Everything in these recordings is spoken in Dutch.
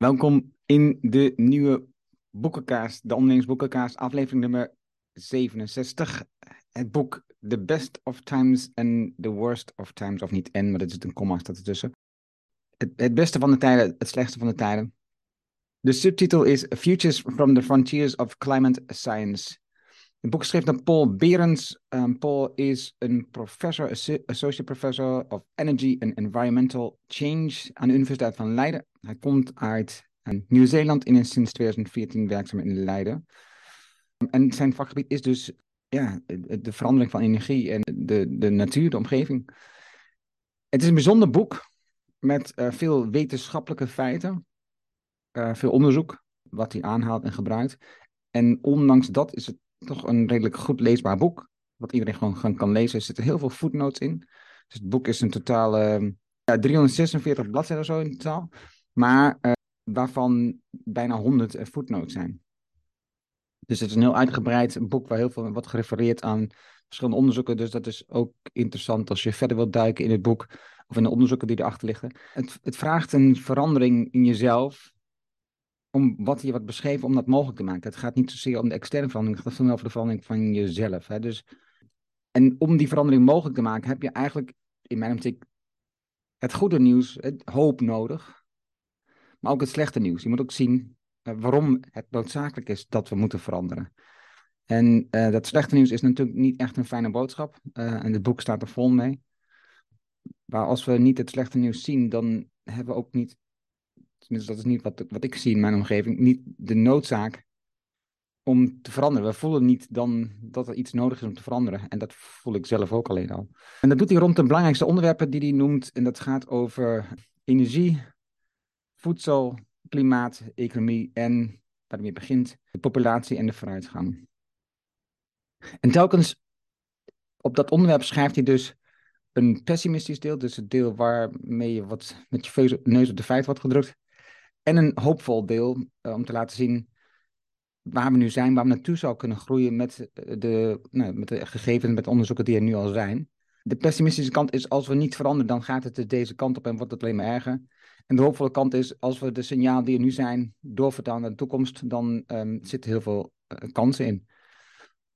Welkom in de nieuwe boekenkaast, de ondernemingsboekenkaast, aflevering nummer 67. Het boek The Best of Times and the Worst of Times, of niet en, maar er zit een komma staat ertussen. Het, het beste van de tijden, het slechtste van de tijden. De subtitel is Futures from the Frontiers of Climate Science. Het boek schreef door Paul Berens. Um, Paul is een professor, associate professor of energy and environmental change aan de Universiteit van Leiden. Hij komt uit um, Nieuw-Zeeland en is sinds 2014 werkzaam in Leiden. En zijn vakgebied is dus ja, de verandering van energie en de, de natuur, de omgeving. Het is een bijzonder boek met uh, veel wetenschappelijke feiten, uh, veel onderzoek, wat hij aanhaalt en gebruikt. En ondanks dat is het toch een redelijk goed leesbaar boek. Wat iedereen gewoon kan lezen. Er zitten heel veel footnotes in. Dus het boek is een totaal uh, ja, 346 bladzijden of zo in totaal. Maar uh, waarvan bijna 100 uh, footnotes zijn. Dus het is een heel uitgebreid boek waar heel veel wordt gerefereerd aan verschillende onderzoeken. Dus dat is ook interessant als je verder wilt duiken in het boek of in de onderzoeken die erachter liggen. Het, het vraagt een verandering in jezelf om wat je wat beschreven om dat mogelijk te maken. Het gaat niet zozeer om de externe verandering, het gaat veel meer over de verandering van jezelf. Hè? Dus, en om die verandering mogelijk te maken, heb je eigenlijk in mijn optiek het goede nieuws, het hoop nodig, maar ook het slechte nieuws. Je moet ook zien uh, waarom het noodzakelijk is dat we moeten veranderen. En uh, dat slechte nieuws is natuurlijk niet echt een fijne boodschap. Uh, en het boek staat er vol mee. Maar als we niet het slechte nieuws zien, dan hebben we ook niet tenminste dat is niet wat, wat ik zie in mijn omgeving, niet de noodzaak om te veranderen. We voelen niet dan dat er iets nodig is om te veranderen. En dat voel ik zelf ook alleen al. En dat doet hij rond de belangrijkste onderwerpen die hij noemt. En dat gaat over energie, voedsel, klimaat, economie en, waar hij mee begint, de populatie en de vooruitgang. En telkens op dat onderwerp schrijft hij dus een pessimistisch deel, dus het deel waarmee je wat met je neus op de feit wordt gedrukt. En een hoopvol deel uh, om te laten zien waar we nu zijn, waar we naartoe zou kunnen groeien met de, nou, met de gegevens, met de onderzoeken die er nu al zijn. De pessimistische kant is, als we niet veranderen, dan gaat het dus deze kant op en wordt het alleen maar erger. En de hoopvolle kant is, als we de signalen die er nu zijn doorvertalen naar de toekomst, dan um, zitten heel veel uh, kansen in.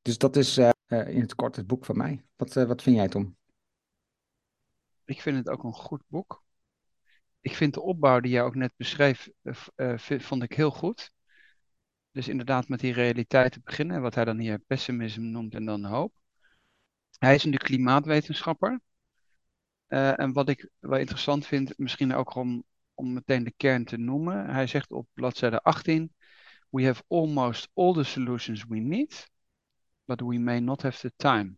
Dus dat is in het kort het boek van mij. Wat, wat vind jij, Tom? Ik vind het ook een goed boek ik vind de opbouw die jij ook net beschreef, uh, vond ik heel goed. Dus inderdaad met die realiteit te beginnen, wat hij dan hier pessimisme noemt en dan hoop. Hij is een klimaatwetenschapper. Uh, en wat ik wel interessant vind, misschien ook om, om meteen de kern te noemen. Hij zegt op bladzijde 18: We have almost all the solutions we need, but we may not have the time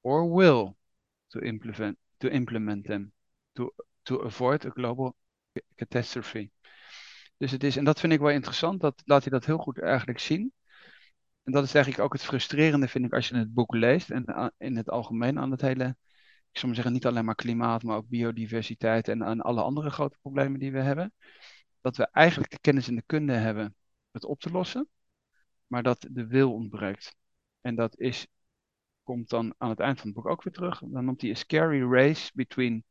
or will to implement, to implement them. To to avoid a global catastrophe. Dus het is, en dat vind ik wel interessant, dat laat hij dat heel goed eigenlijk zien. En dat is eigenlijk ook het frustrerende, vind ik, als je het boek leest en in het algemeen aan het hele, ik zou maar zeggen, niet alleen maar klimaat, maar ook biodiversiteit en aan alle andere grote problemen die we hebben. Dat we eigenlijk de kennis en de kunde hebben het op te lossen, maar dat de wil ontbreekt. En dat is, komt dan aan het eind van het boek ook weer terug. Dan noemt hij a scary race between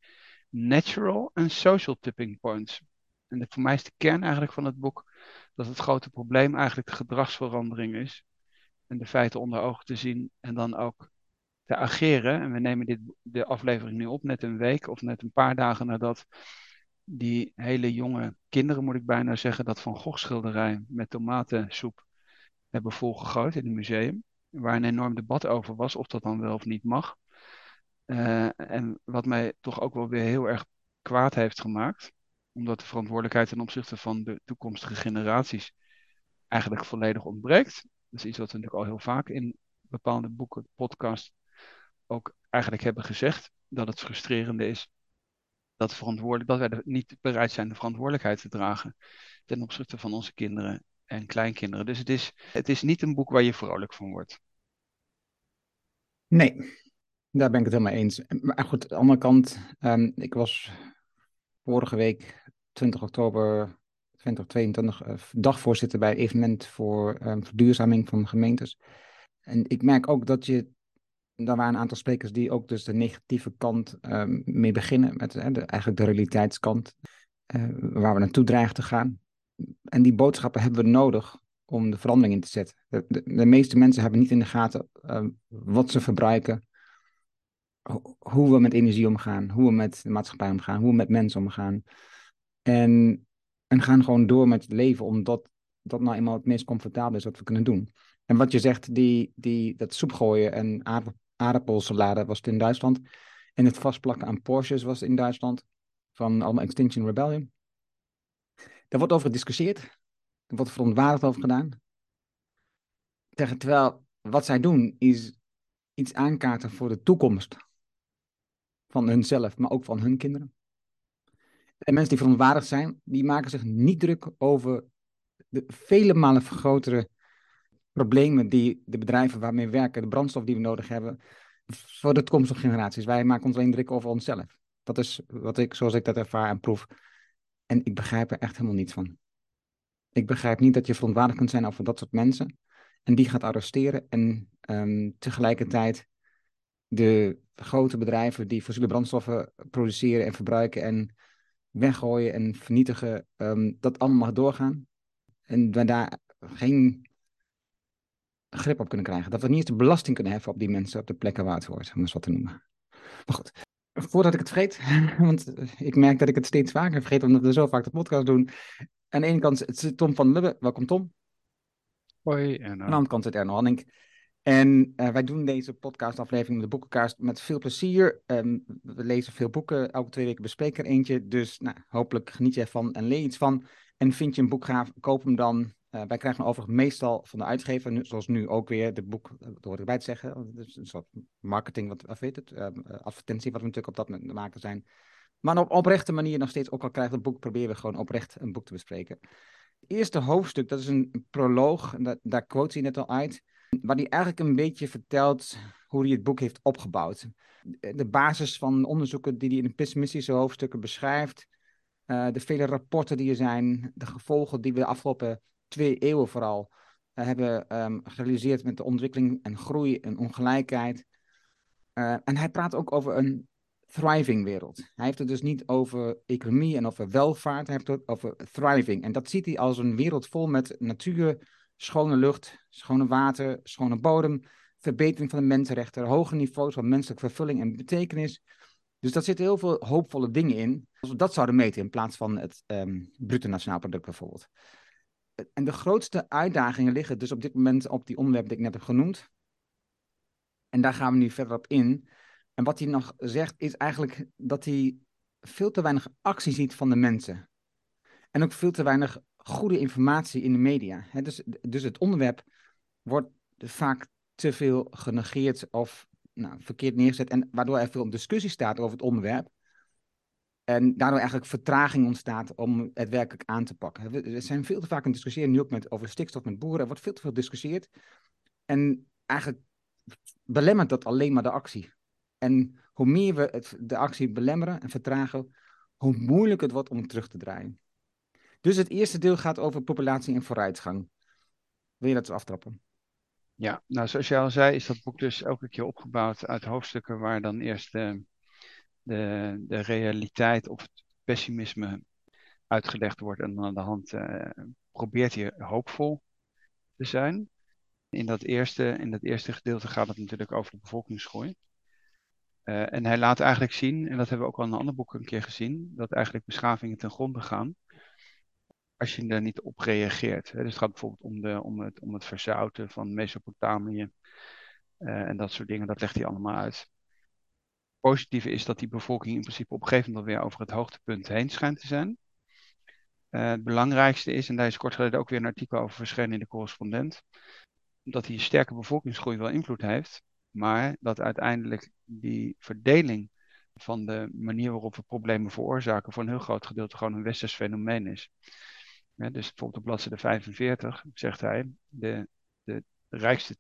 natural en social tipping points. En voor mij is de kern eigenlijk van het boek dat het grote probleem eigenlijk de gedragsverandering is. En de feiten onder ogen te zien en dan ook te ageren. En we nemen dit, de aflevering nu op, net een week of net een paar dagen nadat die hele jonge kinderen, moet ik bijna zeggen, dat Van Gogh schilderij met tomatensoep hebben volgegooid in het museum. Waar een enorm debat over was of dat dan wel of niet mag. Uh, en wat mij toch ook wel weer heel erg kwaad heeft gemaakt, omdat de verantwoordelijkheid ten opzichte van de toekomstige generaties eigenlijk volledig ontbreekt. Dat is iets wat we natuurlijk al heel vaak in bepaalde boeken, podcasts ook eigenlijk hebben gezegd. Dat het frustrerende is dat, verantwoordelijk, dat wij niet bereid zijn de verantwoordelijkheid te dragen ten opzichte van onze kinderen en kleinkinderen. Dus het is, het is niet een boek waar je vrolijk van wordt. Nee, daar ben ik het helemaal eens. Maar goed, aan de andere kant, um, ik was vorige week, 20 oktober 2022, uh, dagvoorzitter bij evenement voor um, verduurzaming van gemeentes. En ik merk ook dat je, daar waren een aantal sprekers die ook dus de negatieve kant um, mee beginnen, met eigenlijk de realiteitskant, uh, waar we naartoe dreigen te gaan. En die boodschappen hebben we nodig om de verandering in te zetten. De, de, meeste mensen hebben niet in de gaten wat ze verbruiken, hoe we met energie omgaan, hoe we met de maatschappij omgaan, hoe we met mensen omgaan. En, en gaan gewoon door met het leven, omdat dat nou eenmaal het meest comfortabel is wat we kunnen doen. En wat je zegt, die, die, dat soep gooien en aardappelsalade was het in Duitsland. En het vastplakken aan Porsches was in Duitsland. Van allemaal Extinction Rebellion. Daar wordt over gediscussieerd. Er wordt verontwaardigd over gedaan. Terwijl wat zij doen is iets aankaarten voor de toekomst. Van hunzelf, maar ook van hun kinderen. En mensen die verontwaardigd zijn, die maken zich niet druk over de vele malen grotere problemen die de bedrijven waarmee we werken, de brandstof die we nodig hebben, voor de toekomstige generaties. Wij maken ons alleen druk over onszelf. Dat is wat ik, zoals ik dat ervaar en proef. En ik begrijp er echt helemaal niets van. Ik begrijp niet dat je verontwaardigd kunt zijn over dat soort mensen. En die gaat arresteren en um, tegelijkertijd de grote bedrijven die fossiele brandstoffen produceren en verbruiken en weggooien en vernietigen, um, dat allemaal mag doorgaan. En we daar geen grip op kunnen krijgen. Dat we niet eens de belasting kunnen heffen op die mensen op de plekken waar het hoort, om eens wat te noemen. Maar goed, voordat ik het vergeet, want ik merk dat ik het steeds vaker vergeet, omdat we zo vaak de podcast doen. Aan de ene kant zit Tom van Lubbe. Welkom Tom. Hoi. En, Aan de andere kant zit Erno Hanning. En uh, wij doen deze podcastaflevering met de boekenkaart met veel plezier. Um, we lezen veel boeken, elke twee weken bespreken er eentje. Dus nou, hopelijk geniet je ervan en lees iets van. En vind je een boek gaaf, koop hem dan. Uh, wij krijgen overigens meestal van de uitgever, zoals nu ook weer, de boek, dat hoort erbij te zeggen, dus een soort marketing, wat, wat weet het, uh, advertentie wat we natuurlijk op dat moment maken zijn. Maar op oprechte manier nog steeds, ook al krijgt het boek, proberen we gewoon oprecht een boek te bespreken. Het eerste hoofdstuk, dat is een proloog, dat, daar quote hij net al uit, waar hij eigenlijk een beetje vertelt hoe hij het boek heeft opgebouwd. De basis van onderzoeken die hij in de pessimistische hoofdstukken beschrijft, uh, de vele rapporten die er zijn, de gevolgen die we de afgelopen twee eeuwen vooral uh, hebben um, gerealiseerd met de ontwikkeling en groei en ongelijkheid. Uh, en hij praat ook over een thriving wereld. Hij heeft het dus niet over economie en over welvaart, hij heeft het over thriving. En dat ziet hij als een wereld vol met natuur, schone lucht, schone water, schone bodem, verbetering van de mensenrechten, hoge niveaus van menselijke vervulling en betekenis. Dus daar zitten heel veel hoopvolle dingen in. Als we dat zouden meten in plaats van het um, bruto nationaal product bijvoorbeeld. En de grootste uitdagingen liggen dus op dit moment op die onderwerpen die ik net heb genoemd. En daar gaan we nu verder op in. En wat hij nog zegt is eigenlijk dat hij veel te weinig actie ziet van de mensen. En ook veel te weinig goede informatie in de media. dus, dus het onderwerp wordt vaak te veel genegeerd of nou, verkeerd neergezet. En waardoor er veel discussie staat over het onderwerp. En daardoor eigenlijk vertraging ontstaat om het werkelijk aan te pakken. Er zijn veel te vaak een discussiëren, nu ook met, over stikstof met boeren. Er wordt veel te veel gediscussieerd. En eigenlijk belemmert dat alleen maar de actie. En hoe meer we het, de actie belemmeren en vertragen, hoe moeilijker het wordt om het terug te draaien. Dus het eerste deel gaat over populatie en vooruitgang. Wil je dat aftrappen? Ja, nou zoals je al zei, is dat boek dus elke keer opgebouwd uit hoofdstukken waar dan eerst de, de, de realiteit of het pessimisme uitgelegd wordt. En aan de hand uh, probeert hij hoopvol te zijn. In dat, eerste, in dat eerste gedeelte gaat het natuurlijk over de bevolkingsgroei. Uh, en hij laat eigenlijk zien, en dat hebben we ook al in een ander boek een keer gezien, dat eigenlijk beschavingen ten gronde gaan als je er niet op reageert. Dus het gaat bijvoorbeeld om, de, om, het, om het verzouten van Mesopotamië uh, en dat soort dingen. Dat legt hij allemaal uit. Positieve is dat die bevolking in principe op een gegeven moment weer over het hoogtepunt heen schijnt te zijn. Uh, het belangrijkste is, en daar is kort geleden ook weer een artikel over verschenen in de correspondent, dat die sterke bevolkingsgroei wel invloed heeft, maar dat uiteindelijk die verdeling van de manier waarop we problemen veroorzaken voor een heel groot gedeelte gewoon een westers fenomeen is. Ja, dus bijvoorbeeld op bladzijde 45 zegt hij, de, de, rijkste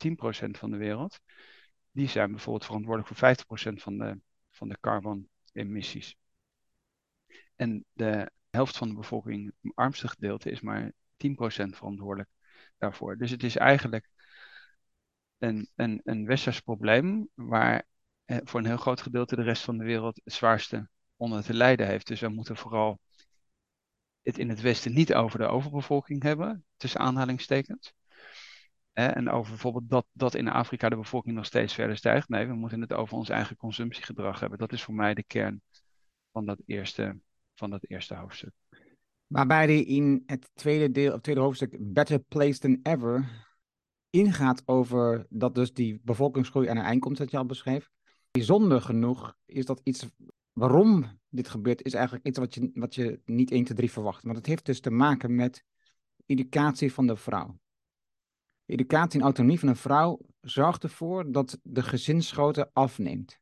10% van de wereld, die zijn bijvoorbeeld verantwoordelijk voor 50% van de, van de carbon-emissies. En de helft van de bevolking, het armste gedeelte, is maar 10% verantwoordelijk daarvoor. Dus het is eigenlijk een, een, een westers probleem waar eh, voor een heel groot gedeelte de rest van de wereld het zwaarste onder te lijden heeft. Dus we moeten vooral het in het Westen niet over de overbevolking hebben, tussen aanhalingstekens. En over bijvoorbeeld dat, dat in Afrika de bevolking nog steeds verder stijgt. Nee, we moeten het over ons eigen consumptiegedrag hebben. Dat is voor mij de kern van dat eerste, van dat eerste hoofdstuk. Waarbij hij in het tweede deel, het tweede hoofdstuk, Better Place Than Ever, ingaat over dat dus die bevolkingsgroei aan een eind dat je al beschreef. Bijzonder genoeg is dat iets waarom dit gebeurt, is eigenlijk iets wat je, wat je niet 1, 2, 3 verwacht. Maar het heeft dus te maken met educatie van de vrouw. Educatie en autonomie van een vrouw zorgt ervoor dat de gezinsgrootte afneemt.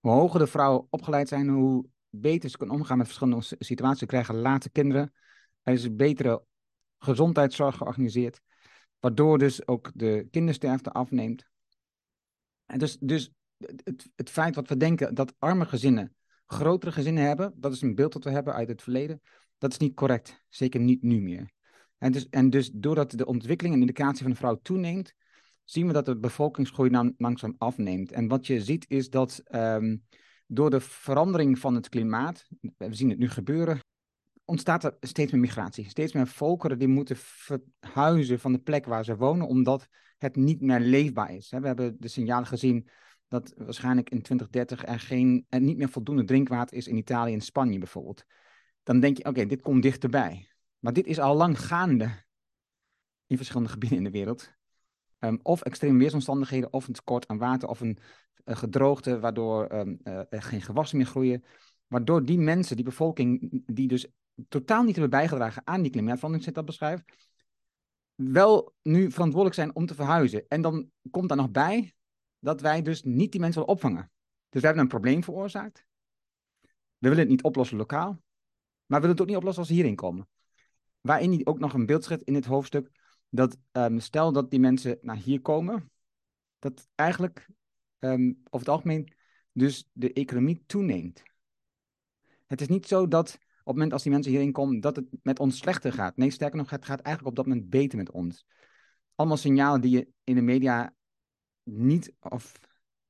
Hoe hoger de vrouwen opgeleid zijn, hoe beter ze kunnen omgaan met verschillende situaties. Krijgen later kinderen. Er is betere gezondheidszorg georganiseerd. Waardoor dus ook de kindersterfte afneemt. En dus, dus het, het feit wat we denken dat arme gezinnen grotere gezinnen hebben, dat is een beeld dat we hebben uit het verleden, dat is niet correct. Zeker niet nu meer. En dus, en dus doordat de ontwikkeling en indicatie van de vrouw toeneemt, zien we dat de bevolkingsgroei langzaam afneemt. En wat je ziet is dat um, door de verandering van het klimaat, we zien het nu gebeuren, ontstaat er steeds meer migratie. Steeds meer volkeren die moeten verhuizen van de plek waar ze wonen, omdat het niet meer leefbaar is. We hebben de signalen gezien dat waarschijnlijk in 2030 er, geen, er niet meer voldoende drinkwater is in Italië en Spanje bijvoorbeeld. Dan denk je, oké, dit komt dichterbij. Maar dit is al lang gaande in verschillende gebieden in de wereld. Um, of extreme weersomstandigheden, of een tekort aan water, of een, gedroogte, waardoor um, uh, er geen gewassen meer groeien. Waardoor die mensen, die bevolking, die dus totaal niet hebben bijgedragen aan die klimaatverandering, zit dat beschrijft, wel nu verantwoordelijk zijn om te verhuizen. En dan komt daar nog bij dat wij dus niet die mensen willen opvangen. Dus we hebben een probleem veroorzaakt. We willen het niet oplossen lokaal, maar we willen het ook niet oplossen als ze hierin komen. Waarin ook nog een beeld schetst in dit hoofdstuk, dat um, stel dat die mensen naar hier komen, dat eigenlijk um, over het algemeen dus de economie toeneemt. Het is niet zo dat op het moment als die mensen hierin komen, dat het met ons slechter gaat. Nee, sterker nog, het gaat eigenlijk op dat moment beter met ons. Allemaal signalen die je in de media niet of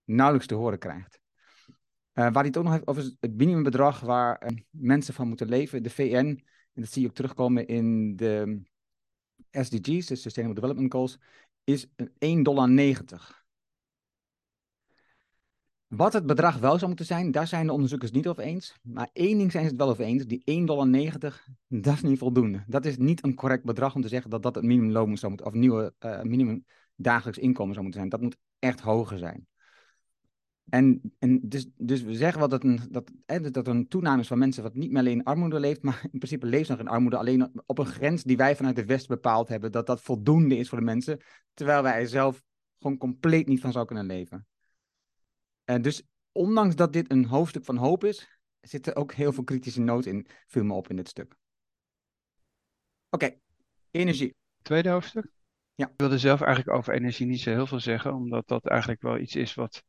nauwelijks te horen krijgt. Uh, waar hij het ook nog heeft over het minimumbedrag waar uh, mensen van moeten leven. De VN, en dat zie je ook terugkomen in de SDG's, de Sustainable Development Goals, is 1,90 dollar. Wat het bedrag wel zou moeten zijn, daar zijn de onderzoekers niet over eens. Maar één ding zijn ze het wel over eens, die 1,90 dollar, dat is niet voldoende. Dat is niet een correct bedrag om te zeggen dat dat het minimumloon zou moeten, of nieuwe uh, minimum dagelijks inkomen zou moeten zijn. Dat moet echt hoger zijn. En, en dus, dus we zeggen wel dat, een, dat, hè, dat er een toename is van mensen wat niet meer alleen in armoede leeft, maar in principe leeft nog in armoede, alleen op een grens die wij vanuit de West bepaald hebben, dat dat voldoende is voor de mensen, terwijl wij er zelf gewoon compleet niet van zouden kunnen leven. En dus ondanks dat dit een hoofdstuk van hoop is, zit er ook heel veel kritische noot in, viel me op in dit stuk. Oké, energie. Tweede hoofdstuk? Ja. Ik wilde zelf eigenlijk over energie niet zo heel veel zeggen, omdat dat eigenlijk wel iets is wat,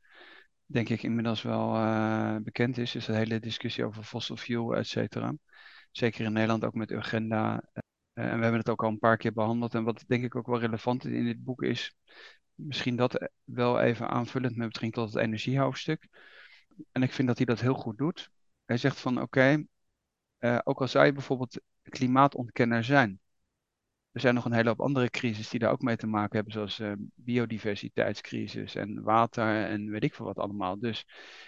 denk ik, inmiddels wel uh, bekend is. Dus de hele discussie over fossil fuel, et cetera. Zeker in Nederland ook met Urgenda. Uh, en we hebben het ook al een paar keer behandeld. En wat denk ik ook wel relevant in dit boek is, misschien dat wel even aanvullend met betrekking tot het energiehoofdstuk. En ik vind dat hij dat heel goed doet. Hij zegt van oké, ook al zou je bijvoorbeeld klimaatontkenner zijn, er zijn nog een hele hoop andere crisis die daar ook mee te maken hebben, zoals uh, biodiversiteitscrisis en water en weet ik veel wat allemaal. Dus,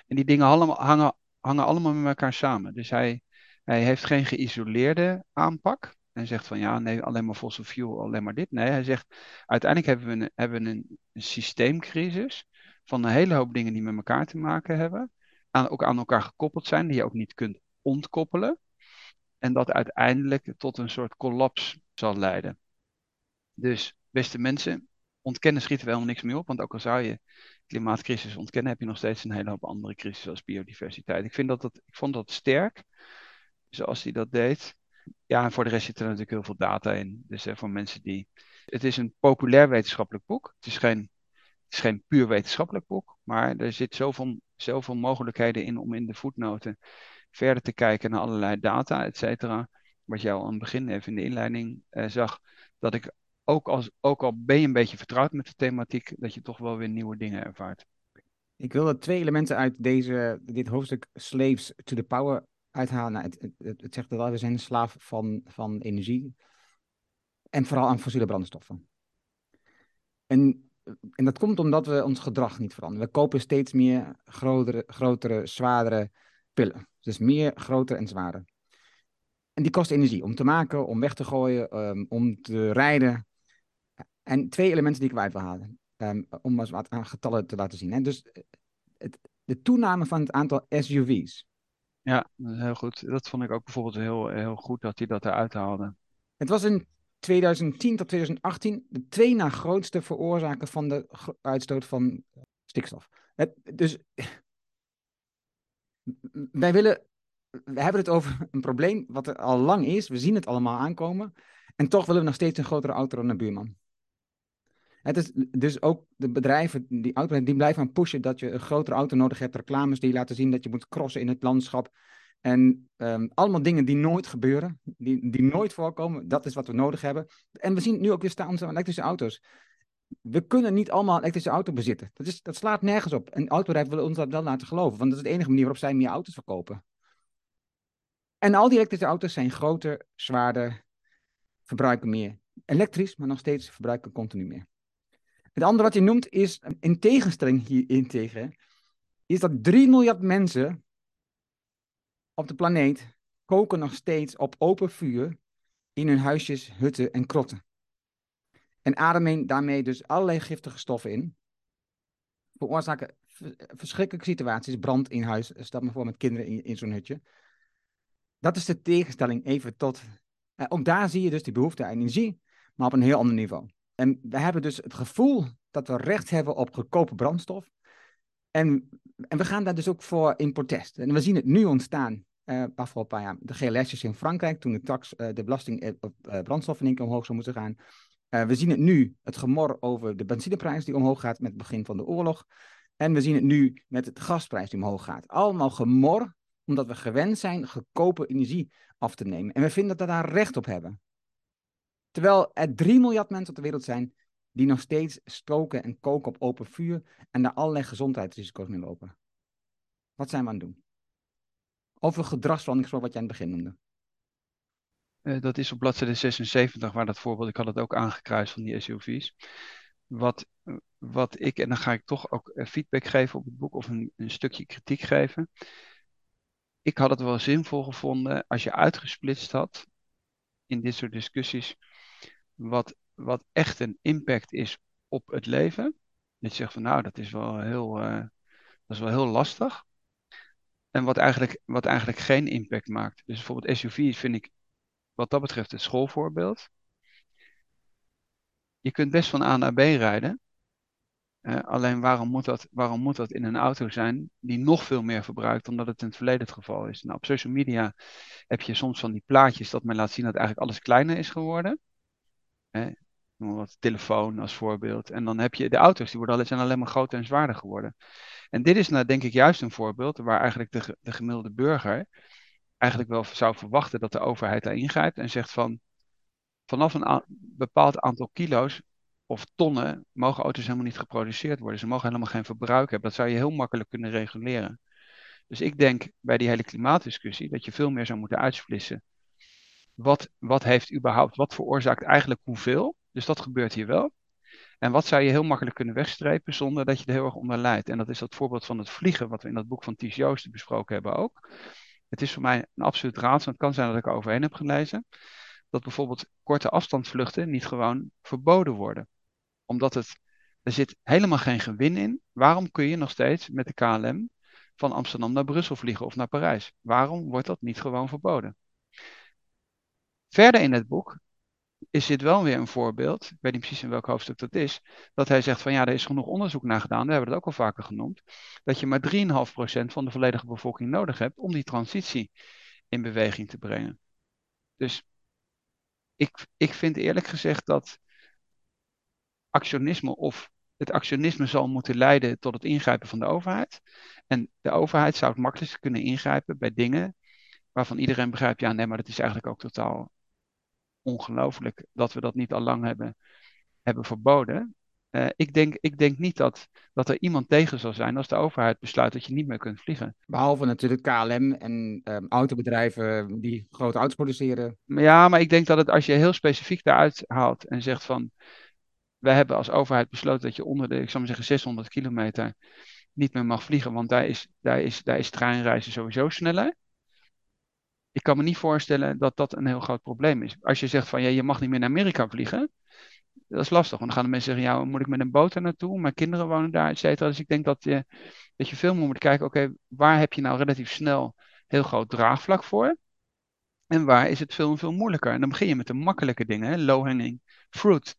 en die dingen allemaal, hangen, hangen allemaal met elkaar samen. Dus hij, hij heeft geen geïsoleerde aanpak. En zegt van ja, nee, alleen maar fossil fuel, alleen maar dit. Nee, hij zegt uiteindelijk hebben we een, hebben een, systeemcrisis van een hele hoop dingen die met elkaar te maken hebben. Aan, ook aan elkaar gekoppeld zijn, die je ook niet kunt ontkoppelen. En dat uiteindelijk tot een soort kollaps zal leiden. Dus, beste mensen, ontkennen schieten we helemaal niks meer op. Want ook al zou je klimaatcrisis ontkennen, heb je nog steeds een hele hoop andere crisis als biodiversiteit. Ik, vind dat dat, ik vond dat sterk, zoals hij dat deed. Ja, en voor de rest zit er natuurlijk heel veel data in. Dus voor mensen die. Het is een populair wetenschappelijk boek. Het is geen, het is geen puur wetenschappelijk boek. Maar er zit zoveel, zoveel mogelijkheden in om in de voetnoten verder te kijken naar allerlei data, et cetera. Wat al aan het begin even in de inleiding eh, zag. Dat ik ook, als, ook al ben je een beetje vertrouwd met de thematiek, dat je toch wel weer nieuwe dingen ervaart. Ik wil er twee elementen uit deze, dit hoofdstuk Slaves to the Power uithalen. Nou, het, het, het, zegt wel, we zijn slaaf van, van energie. En vooral aan fossiele brandstoffen. En, en dat komt omdat we ons gedrag niet veranderen. We kopen steeds meer grotere, grotere zwaardere pillen. Dus meer, groter en zwaarder. En die kost energie om te maken, om weg te gooien, um, om te rijden. En twee elementen die ik eruit wil halen. Um, om eens wat aan getallen te laten zien. Hè. Dus het, de toename van het aantal SUV's. Ja, heel goed. Dat vond ik ook bijvoorbeeld heel, heel goed dat hij dat eruit haalde. Het was in 2010 tot 2018 de twee na grootste veroorzaker van de uitstoot van stikstof. Het, dus wij willen, we hebben het over een probleem wat er al lang is. We zien het allemaal aankomen. En toch willen we nog steeds een grotere auto dan buurman. Het is dus ook de bedrijven, die autobedrijven, die blijven aan pushen dat je een grotere auto nodig hebt. Reclames die laten zien dat je moet crossen in het landschap. En um, allemaal dingen die nooit gebeuren, die, die nooit voorkomen. Dat is wat we nodig hebben. En we zien nu ook weer staan onze elektrische auto's. We kunnen niet allemaal een elektrische auto bezitten. Dat, is, dat slaat nergens op. En autobedrijven willen ons dat wel laten geloven. Want dat is de enige manier waarop zij meer auto's verkopen. En al die elektrische auto's zijn groter, zwaarder, verbruiken meer. Elektrisch, maar nog steeds verbruiken continu meer. Het andere wat je noemt is, in tegenstelling hierin tegen, is dat 3 miljard mensen op de planeet koken nog steeds op open vuur in hun huisjes, hutten en krotten. En ademen daarmee dus allerlei giftige stoffen in. Veroorzaken verschrikkelijke situaties, brand in huis, stel me voor met kinderen in, in zo'n hutje. Dat is de tegenstelling even tot. Eh, ook daar zie je dus die behoefte aan energie, maar op een heel ander niveau. En we hebben dus het gevoel dat we recht hebben op goedkope brandstof. En, en we gaan daar dus ook voor in protest. En we zien het nu ontstaan, uh, afgelopen paar jaar, de GLS'jes in Frankrijk, toen de tax, uh, de belasting op uh, brandstoffen in omhoog zou moeten gaan. we zien het nu, het gemor over de benzineprijs die omhoog gaat met het begin van de oorlog. En we zien het nu met het gasprijs die omhoog gaat. Allemaal gemor, omdat we gewend zijn goedkope energie af te nemen. En we vinden dat we daar recht op hebben. Terwijl er 3 miljard mensen op de wereld zijn die nog steeds stoken en koken op open vuur en daar allerlei gezondheidsrisico's mee lopen. Wat zijn we aan het doen? Over gedragsverandering gesproken wat jij aan het begin noemde. Uh, dat is op bladzijde 76 waar dat voorbeeld, ik had het ook aangekruist van die SUV's. Wat, wat ik, en dan ga ik toch ook eh, feedback geven op het boek of een, een stukje kritiek geven. Ik had het wel zinvol gevonden als je uitgesplitst had in dit soort discussies wat, wat echt een impact is op het leven. Dat je zegt van nou, dat is wel heel, uh, dat is wel heel lastig. En wat eigenlijk, wat eigenlijk geen impact maakt. Dus bijvoorbeeld SUV's vind ik wat dat betreft het schoolvoorbeeld. Je kunt best van A naar B rijden. Uh, alleen waarom moet, dat, waarom moet dat in een auto zijn die nog veel meer verbruikt dan dat het in het verleden het geval is? Nou, op social media heb je soms van die plaatjes dat men laat zien dat eigenlijk alles kleiner is geworden. Hè, noem wat telefoon als voorbeeld. En dan heb je de auto's, die worden, zijn alleen maar groter en zwaarder geworden. En dit is nou denk ik juist een voorbeeld waar eigenlijk de, de gemiddelde burger eigenlijk wel zou verwachten dat de overheid daar ingrijpt en zegt van vanaf een bepaald aantal kilo's of tonnen mogen auto's helemaal niet geproduceerd worden. Ze mogen helemaal geen verbruik hebben. Dat zou je heel makkelijk kunnen reguleren. Dus ik denk bij die hele klimaatdiscussie dat je veel meer zou moeten uitsplissen wat, wat heeft überhaupt, wat veroorzaakt eigenlijk hoeveel? Dus dat gebeurt hier wel. En wat zou je heel makkelijk kunnen wegstrepen zonder dat je er heel erg onder lijdt? En dat is dat voorbeeld van het vliegen, wat we in dat boek van Ties Joosten besproken hebben ook. Het is voor mij een absoluut raadsel. Het kan zijn dat ik er overheen heb gelezen. Dat bijvoorbeeld korte afstandsvluchten niet gewoon verboden worden. Omdat het, er zit helemaal geen gewin in. Waarom kun je nog steeds met de KLM van Amsterdam naar Brussel vliegen of naar Parijs? Waarom wordt dat niet gewoon verboden? Verder in het boek is dit wel weer een voorbeeld, ik weet niet precies in welk hoofdstuk dat is, dat hij zegt van ja, er is genoeg onderzoek naar gedaan, we hebben het ook al vaker genoemd, dat je maar 3,5% van de volledige bevolking nodig hebt om die transitie in beweging te brengen. Dus ik, ik vind eerlijk gezegd dat actionisme of het actionisme zal moeten leiden tot het ingrijpen van de overheid. En de overheid zou het makkelijkst kunnen ingrijpen bij dingen waarvan iedereen begrijpt, ja nee, maar dat is eigenlijk ook totaal ongelooflijk dat we dat niet al lang hebben, hebben verboden. Uh, ik, denk, ik denk niet dat, dat er iemand tegen zal zijn als de overheid besluit dat je niet meer kunt vliegen. Behalve natuurlijk KLM en um, autobedrijven die grote auto's produceren. Ja, maar ik denk dat het als je heel specifiek daaruit haalt en zegt van wij hebben als overheid besloten dat je onder de, ik zou maar zeggen, 600 kilometer niet meer mag vliegen, want daar is, daar is, daar is treinreizen sowieso sneller. Ik kan me niet voorstellen dat dat een heel groot probleem is. Als je zegt van ja, je mag niet meer naar Amerika vliegen, dat is lastig. Want dan gaan de mensen zeggen, ja, moet ik met een boot er naartoe? Mijn kinderen wonen daar, et cetera. Dus ik denk dat je, dat je veel meer moet kijken, oké, waar heb je nou relatief snel heel groot draagvlak voor? En waar is het veel veel moeilijker? En dan begin je met de makkelijke dingen, low hanging fruit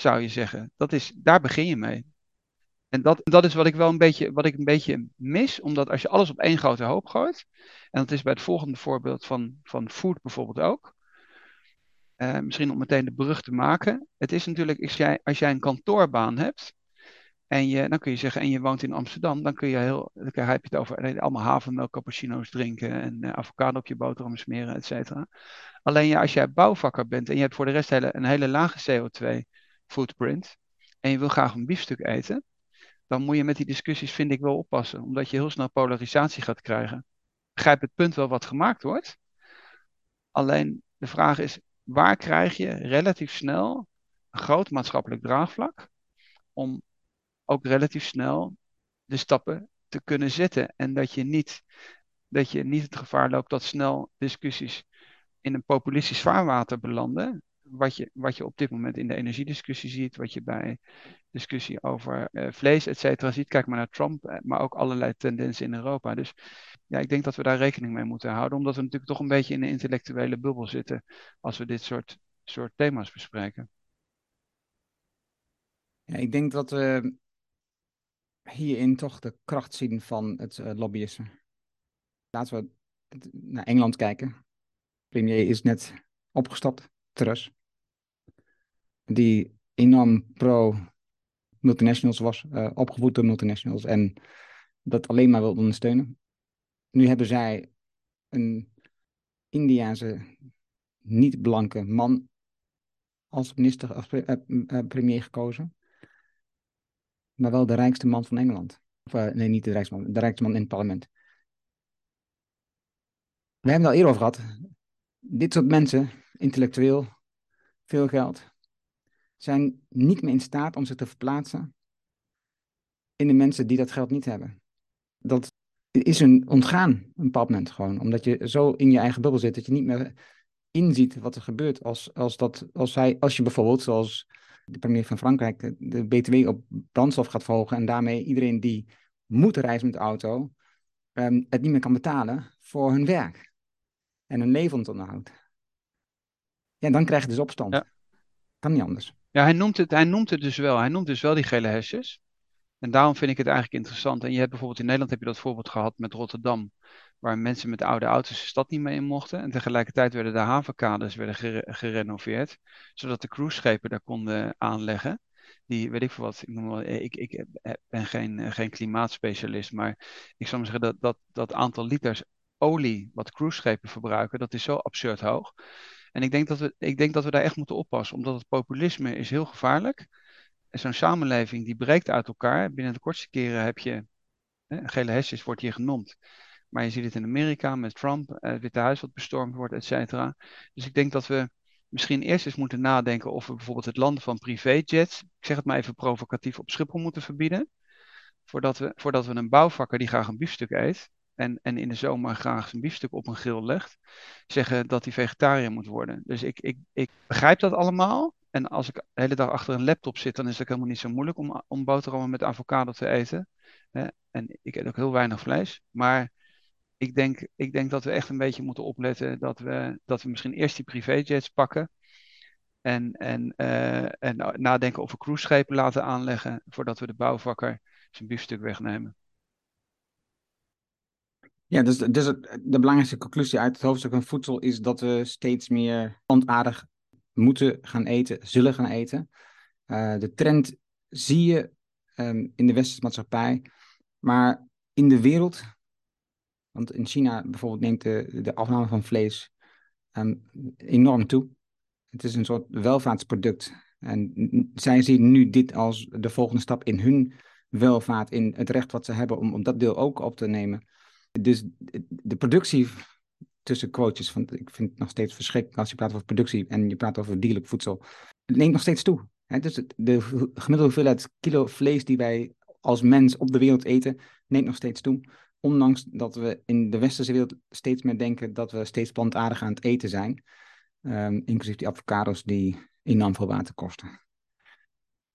zou je zeggen. Dat is, daar begin je mee. En dat, dat is wat ik wel een beetje, wat ik een beetje mis, omdat als je alles op één grote hoop gooit, en dat is bij het volgende voorbeeld van, van food bijvoorbeeld ook, uh, misschien om meteen de brug te maken. Het is natuurlijk, als jij, als jij een kantoorbaan hebt, en je, dan kun je zeggen, en je woont in Amsterdam, dan kun je heel, dan heb je het over allemaal havermelk, cappuccino's drinken en uh, avocado op je boterham smeren, et cetera. Alleen als jij bouwvakker bent en je hebt voor de rest hele, een hele lage CO2 footprint en je wil graag een biefstuk eten, dan moet je met die discussies, vind ik, wel oppassen. Omdat je heel snel polarisatie gaat krijgen. Begrijp het punt wel wat gemaakt wordt. Alleen de vraag is, waar krijg je relatief snel een groot maatschappelijk draagvlak om ook relatief snel de stappen te kunnen zetten. En dat je niet, dat je niet het gevaar loopt dat snel discussies in een populistisch vaarwater belanden wat je, wat je op dit moment in de energiediscussie ziet, wat je bij discussie over uh, vlees, et cetera, ziet. Kijk maar naar Trump, eh, maar ook allerlei tendensen in Europa. Dus ja, ik denk dat we daar rekening mee moeten houden, omdat we natuurlijk toch een beetje in een intellectuele bubbel zitten als we dit soort, soort thema's bespreken. Ja, ik denk dat we hierin toch de kracht zien van het uh, lobbyisme. Laten we naar Engeland kijken. Premier is net opgestapt, Truss die enorm pro-multinationals was, uh, opgevoed door multinationals en dat alleen maar wil ondersteunen. Nu hebben zij een Indiase niet-blanke man als minister, als pre uh, premier gekozen, maar wel de rijkste man van Engeland. Of nee, niet de rijkste man, de rijkste man in het parlement. We hebben het al eerder over gehad. Dit soort mensen, intellectueel, veel geld, zijn niet meer in staat om zich te verplaatsen in de mensen die dat geld niet hebben. Dat is een ontgaan, een bepaald moment gewoon. Omdat je zo in je eigen bubbel zit dat je niet meer inziet wat er gebeurt. Als, als, dat, als, hij, als je bijvoorbeeld, zoals de premier van Frankrijk, de BTW op brandstof gaat volgen en daarmee iedereen die moet reizen met de auto, um, het niet meer kan betalen voor hun werk en hun levensonderhoud. Ja, dan krijg je dus opstand. Ja. Kan niet anders. Hij noemt, het, hij noemt het dus wel. Hij noemt dus wel die gele hesjes. En daarom vind ik het eigenlijk interessant. En je hebt bijvoorbeeld in Nederland heb je dat voorbeeld gehad met Rotterdam, waar mensen met oude auto's de stad niet mee in mochten. En tegelijkertijd werden de havenkades werden gerenoveerd, zodat de cruiseschepen daar konden aanleggen. Die, weet ik veel wat, ik, noem wel, ik, ik ben geen, geen klimaatspecialist, maar ik zou maar zeggen dat, dat dat aantal liters olie wat cruiseschepen verbruiken, dat is zo absurd hoog. En ik denk, dat we, ik denk dat we daar echt moeten oppassen, omdat het populisme is heel gevaarlijk. Zo'n samenleving die breekt uit elkaar. Binnen de kortste keren heb je, hè, gele hesjes wordt hier genoemd. Maar je ziet het in Amerika met Trump, eh, het Witte Huis wat bestormd wordt, et cetera. Dus ik denk dat we misschien eerst eens moeten nadenken of we bijvoorbeeld het landen van privéjets, ik zeg het maar even provocatief, op Schiphol moeten verbieden. Voordat we, voordat we een bouwvakker die graag een biefstuk eet, en, en in de zomer graag zijn biefstuk op een grill legt, zeggen dat hij vegetariër moet worden. Dus ik, ik, ik begrijp dat allemaal. En als ik de hele dag achter een laptop zit, dan is het helemaal niet zo moeilijk om, om boterhammen met avocado te eten. En ik eet ook heel weinig vlees. Maar ik denk, ik denk dat we echt een beetje moeten opletten dat we, dat we misschien eerst die privéjets pakken. En, en, uh, en nadenken of we cruiseschepen laten aanleggen voordat we de bouwvakker zijn biefstuk wegnemen. Ja, dus, dus de belangrijkste conclusie uit het hoofdstuk van voedsel is dat we steeds meer plantaardig moeten gaan eten, zullen gaan eten. Uh, de trend zie je um, in de westerse maatschappij, maar in de wereld, want in China bijvoorbeeld neemt de, de afname van vlees um, enorm toe. Het is een soort welvaartsproduct En zij zien nu dit als de volgende stap in hun welvaart, in het recht wat ze hebben om, om dat deel ook op te nemen. Dus de productie tussen quotes, want ik vind het nog steeds verschrikkelijk als je praat over productie en je praat over dierlijk voedsel, het neemt nog steeds toe. Dus de gemiddelde hoeveelheid kilo vlees die wij als mens op de wereld eten, neemt nog steeds toe. Ondanks dat we in de westerse wereld steeds meer denken dat we steeds plantaardig aan het eten zijn. Um, inclusief die avocados die enorm veel water kosten.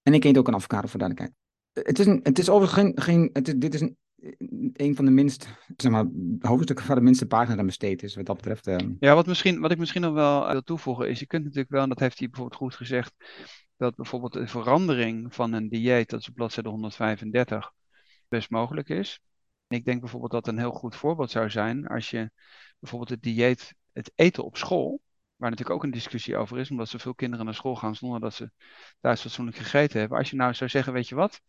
En ik eet ook een avocado voor duidelijkheid. Het is, een, het is overigens geen, geen dit is een, een van de minst, zeg maar, hoofdstukken waar de minste pagina aan besteed is, wat dat betreft. Uh... Ja, wat, misschien, wat ik misschien nog wel wil toevoegen is, je kunt natuurlijk wel, en dat heeft hij bijvoorbeeld goed gezegd, dat bijvoorbeeld een verandering van een dieet, dat is op bladzijde 135, best mogelijk is. Ik denk bijvoorbeeld dat een heel goed voorbeeld zou zijn als je bijvoorbeeld het dieet, het eten op school, waar natuurlijk ook een discussie over is, omdat zoveel kinderen naar school gaan zonder dat ze thuis fatsoenlijk gegeten hebben. Als je nou zou zeggen, weet je wat,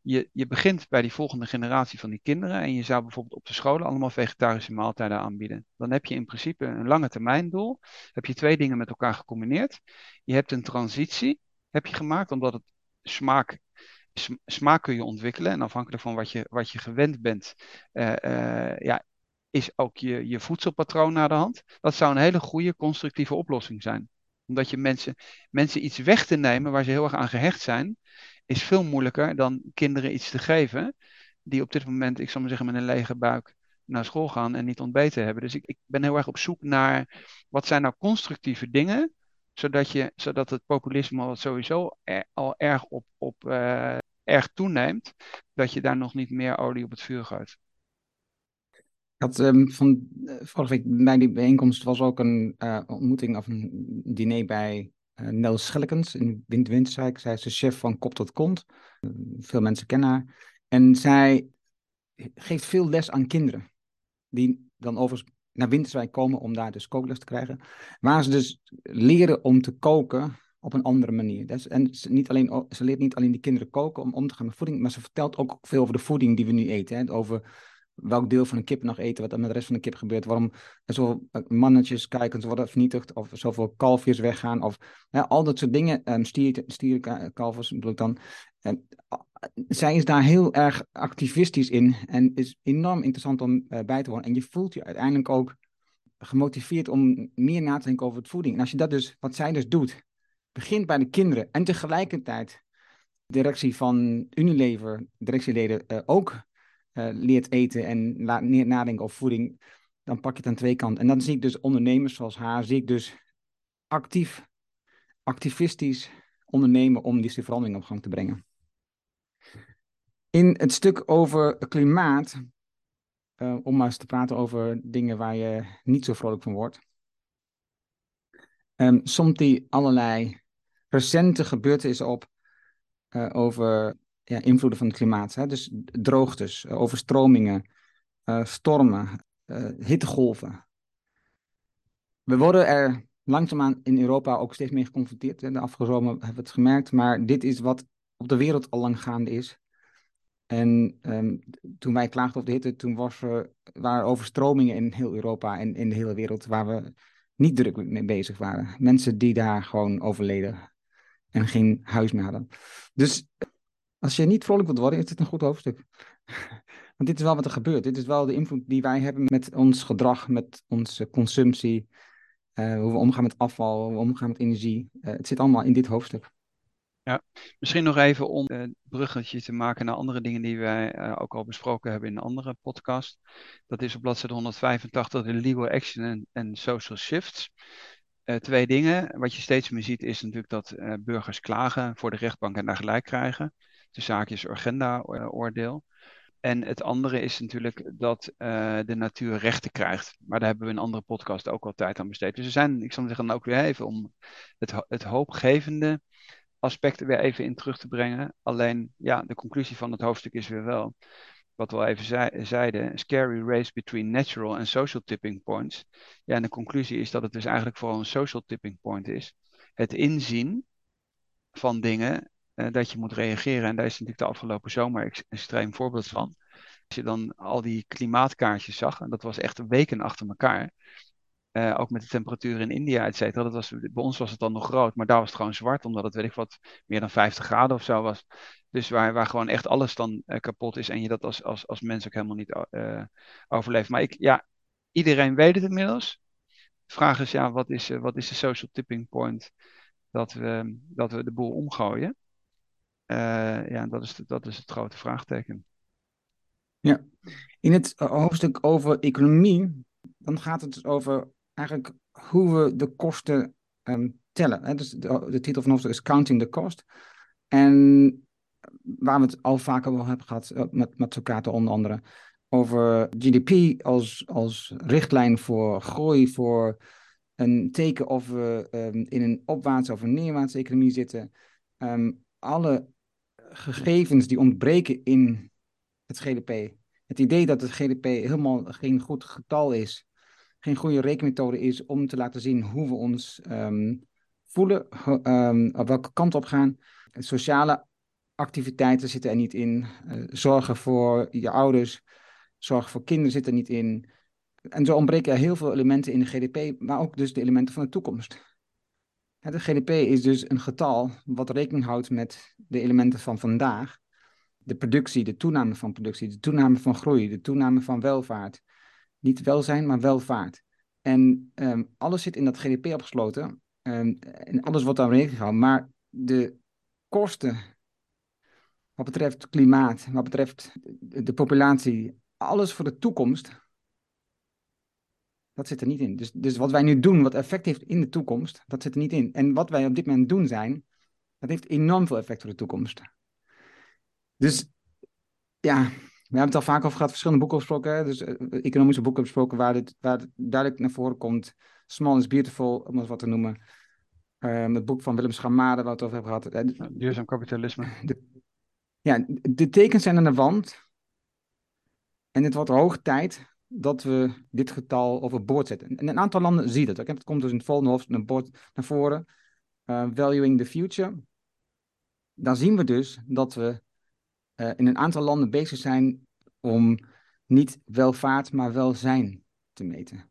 je, je begint bij die volgende generatie van die kinderen en je zou bijvoorbeeld op de scholen allemaal vegetarische maaltijden aanbieden. Dan heb je in principe een lange termijn doel. Heb je twee dingen met elkaar gecombineerd. Je hebt een transitie heb je gemaakt, omdat het smaak, smaak kun je ontwikkelen. En afhankelijk van wat je, wat je gewend bent, uh, uh, ja, is ook je, je voedselpatroon naar de hand. Dat zou een hele goede constructieve oplossing zijn. Omdat je mensen, mensen iets weg te nemen waar ze heel erg aan gehecht zijn, is veel moeilijker dan kinderen iets te geven die op dit moment, ik zal maar zeggen, met een lege buik naar school gaan en niet ontbeten hebben. Dus ik, ik ben heel erg op zoek naar wat zijn nou constructieve dingen zodat, je, zodat het populisme wat sowieso al erg, op, op, uh, erg toeneemt, dat je daar nog niet meer olie op het vuur gooit. Ik had um, van uh, vorige week bij die bijeenkomst was ook een uh, ontmoeting of een diner bij Nels Schellekens in Wind Winterswijk. Zij is de chef van Kop tot Kont. veel mensen kennen haar. En zij geeft veel les aan kinderen. Die dan overigens naar Winterswijk komen om daar dus kookles te krijgen. Waar ze dus leren om te koken op een andere manier. En ze, niet alleen, ze leert niet alleen die kinderen koken om om te gaan met voeding, maar ze vertelt ook veel over de voeding die we nu eten. Over welk deel van een kip nog eten, wat er met de rest van de kip gebeurt, waarom er zoveel eh, mannetjes kijkens worden vernietigd, of zoveel kalfjes weggaan, of al dat soort dingen, um, stier, bedoel ik dan. En, zij is daar heel erg activistisch in en is enorm interessant om uh, bij te wonen. En je voelt je uiteindelijk ook gemotiveerd om meer na te denken over het voeding. En als je dat dus, wat zij dus doet, begint bij de kinderen en tegelijkertijd directie van Unilever, directieleden, ook leert eten en laat nadenken over voeding, dan pak je het aan twee kanten. En dan zie ik dus ondernemers zoals haar, zie ik dus actief, activistisch ondernemen om die verandering op gang te brengen. In het stuk over klimaat, uh, om maar eens te praten over dingen waar je niet zo vrolijk van wordt, um, somt hij allerlei recente gebeurtenissen op uh, over ja, invloeden van het klimaat. Hè? Dus droogtes, overstromingen, uh, stormen, hittegolven. We worden er langzaamaan in Europa ook steeds meer geconfronteerd. De afgelopen hebben we het gemerkt, maar dit is wat op de wereld al lang gaande is. En um, toen wij klaagden over de hitte, toen was er, waren overstromingen in heel Europa en in de hele wereld waar we niet druk mee bezig waren. Mensen die daar gewoon overleden en geen huis meer hadden. Dus als je niet vrolijk wilt worden, is dit een goed hoofdstuk. Want dit is wel wat er gebeurt. Dit is wel de invloed die wij hebben met ons gedrag, met onze consumptie, uh, hoe we omgaan met afval, hoe we omgaan met energie. Uh, het zit allemaal in dit hoofdstuk. Ja, misschien nog even om een bruggetje te maken naar andere dingen die wij ook al besproken hebben in een andere podcast. Dat is op bladzijde 185 de legal action en social shifts. Twee dingen. Wat je steeds meer ziet is natuurlijk dat burgers klagen voor de rechtbank en daar gelijk krijgen. De zaak is agenda-oordeel. En het andere is natuurlijk dat uh, de natuur rechten krijgt. Maar daar hebben we een andere podcast ook al tijd aan besteed. Dus er zijn, ik zal zeggen, dan ook weer even om het, het hoopgevende aspecten weer even in terug te brengen. Alleen, ja, de conclusie van het hoofdstuk is weer wel, wat we al even zei, zeiden, scary race between natural and social tipping points. Ja, en de conclusie is dat het dus eigenlijk vooral een social tipping point is. Het inzien van dingen, dat je moet reageren. En daar is natuurlijk de afgelopen zomer een extreem voorbeeld van. Als je dan al die klimaatkaartjes zag, en dat was echt weken achter elkaar, Uh, ook met de temperatuur in India, et cetera. Dat was, bij ons was het dan nog rood, maar daar was het gewoon zwart, omdat het, weet ik wat, meer dan 50 graden of zo was. Dus waar, waar gewoon echt alles dan uh, kapot is en je dat als, als, als mens ook helemaal niet overleeft. Maar ik, ja, iedereen weet het inmiddels. De vraag is, ja, wat is, wat is de social tipping point dat we, dat we de boel omgooien? Ja, dat is, dat is het grote vraagteken. Ja, in het hoofdstuk over economie, dan gaat het dus over eigenlijk hoe we de kosten um, tellen. Hè? Dus de, de, titel van het hoofdstuk is Counting the Cost. En waar we het al vaker over hebben gehad, eh, met, met Socrates onder andere, over GDP als, als richtlijn voor groei, voor een teken of we um, in een opwaartse of een neerwaartse economie zitten. Um, alle gegevens die ontbreken in het GDP. Het idee dat het GDP helemaal geen goed getal is, geen goede rekenmethode is om te laten zien hoe we ons um, voelen, um, op welke kant op gaan. Sociale activiteiten zitten er niet in. Uh, zorgen voor je ouders, zorgen voor kinderen zitten er niet in. En zo ontbreken er heel veel elementen in de GDP, maar ook dus de elementen van de toekomst. Het GDP is dus een getal wat rekening houdt met de elementen van vandaag. De productie, de toename van productie, de toename van groei, de toename van welvaart. Niet welzijn, maar welvaart. En um, alles zit in dat GDP opgesloten. En alles wordt daar rekening gehouden. Maar de kosten wat betreft klimaat, wat betreft de populatie, alles voor de toekomst, dat zit er niet in. Dus, dus wat wij nu doen, wat effect heeft in de toekomst, dat zit er niet in. En wat wij op dit moment doen zijn, dat heeft enorm veel effect voor de toekomst. Dus ja, we hebben het al vaak over gehad, verschillende boeken besproken. Dus uh, economische boeken besproken waar, dit, waar het duidelijk naar voren komt. Small is beautiful, om het wat te noemen. Um, het boek van Willem Schamade, waar we het over hebben gehad. Uh, duurzaam kapitalisme. De, ja, de tekens zijn aan de wand. En het wordt hoog tijd dat we dit getal overboord zetten. En een aantal landen zien dat. Het komt dus in het volgende hoofdstuk naar, boord, naar voren. Uh, valuing the future. Dan zien we dus dat we uh, in een aantal landen bezig zijn om niet welvaart, maar welzijn te meten.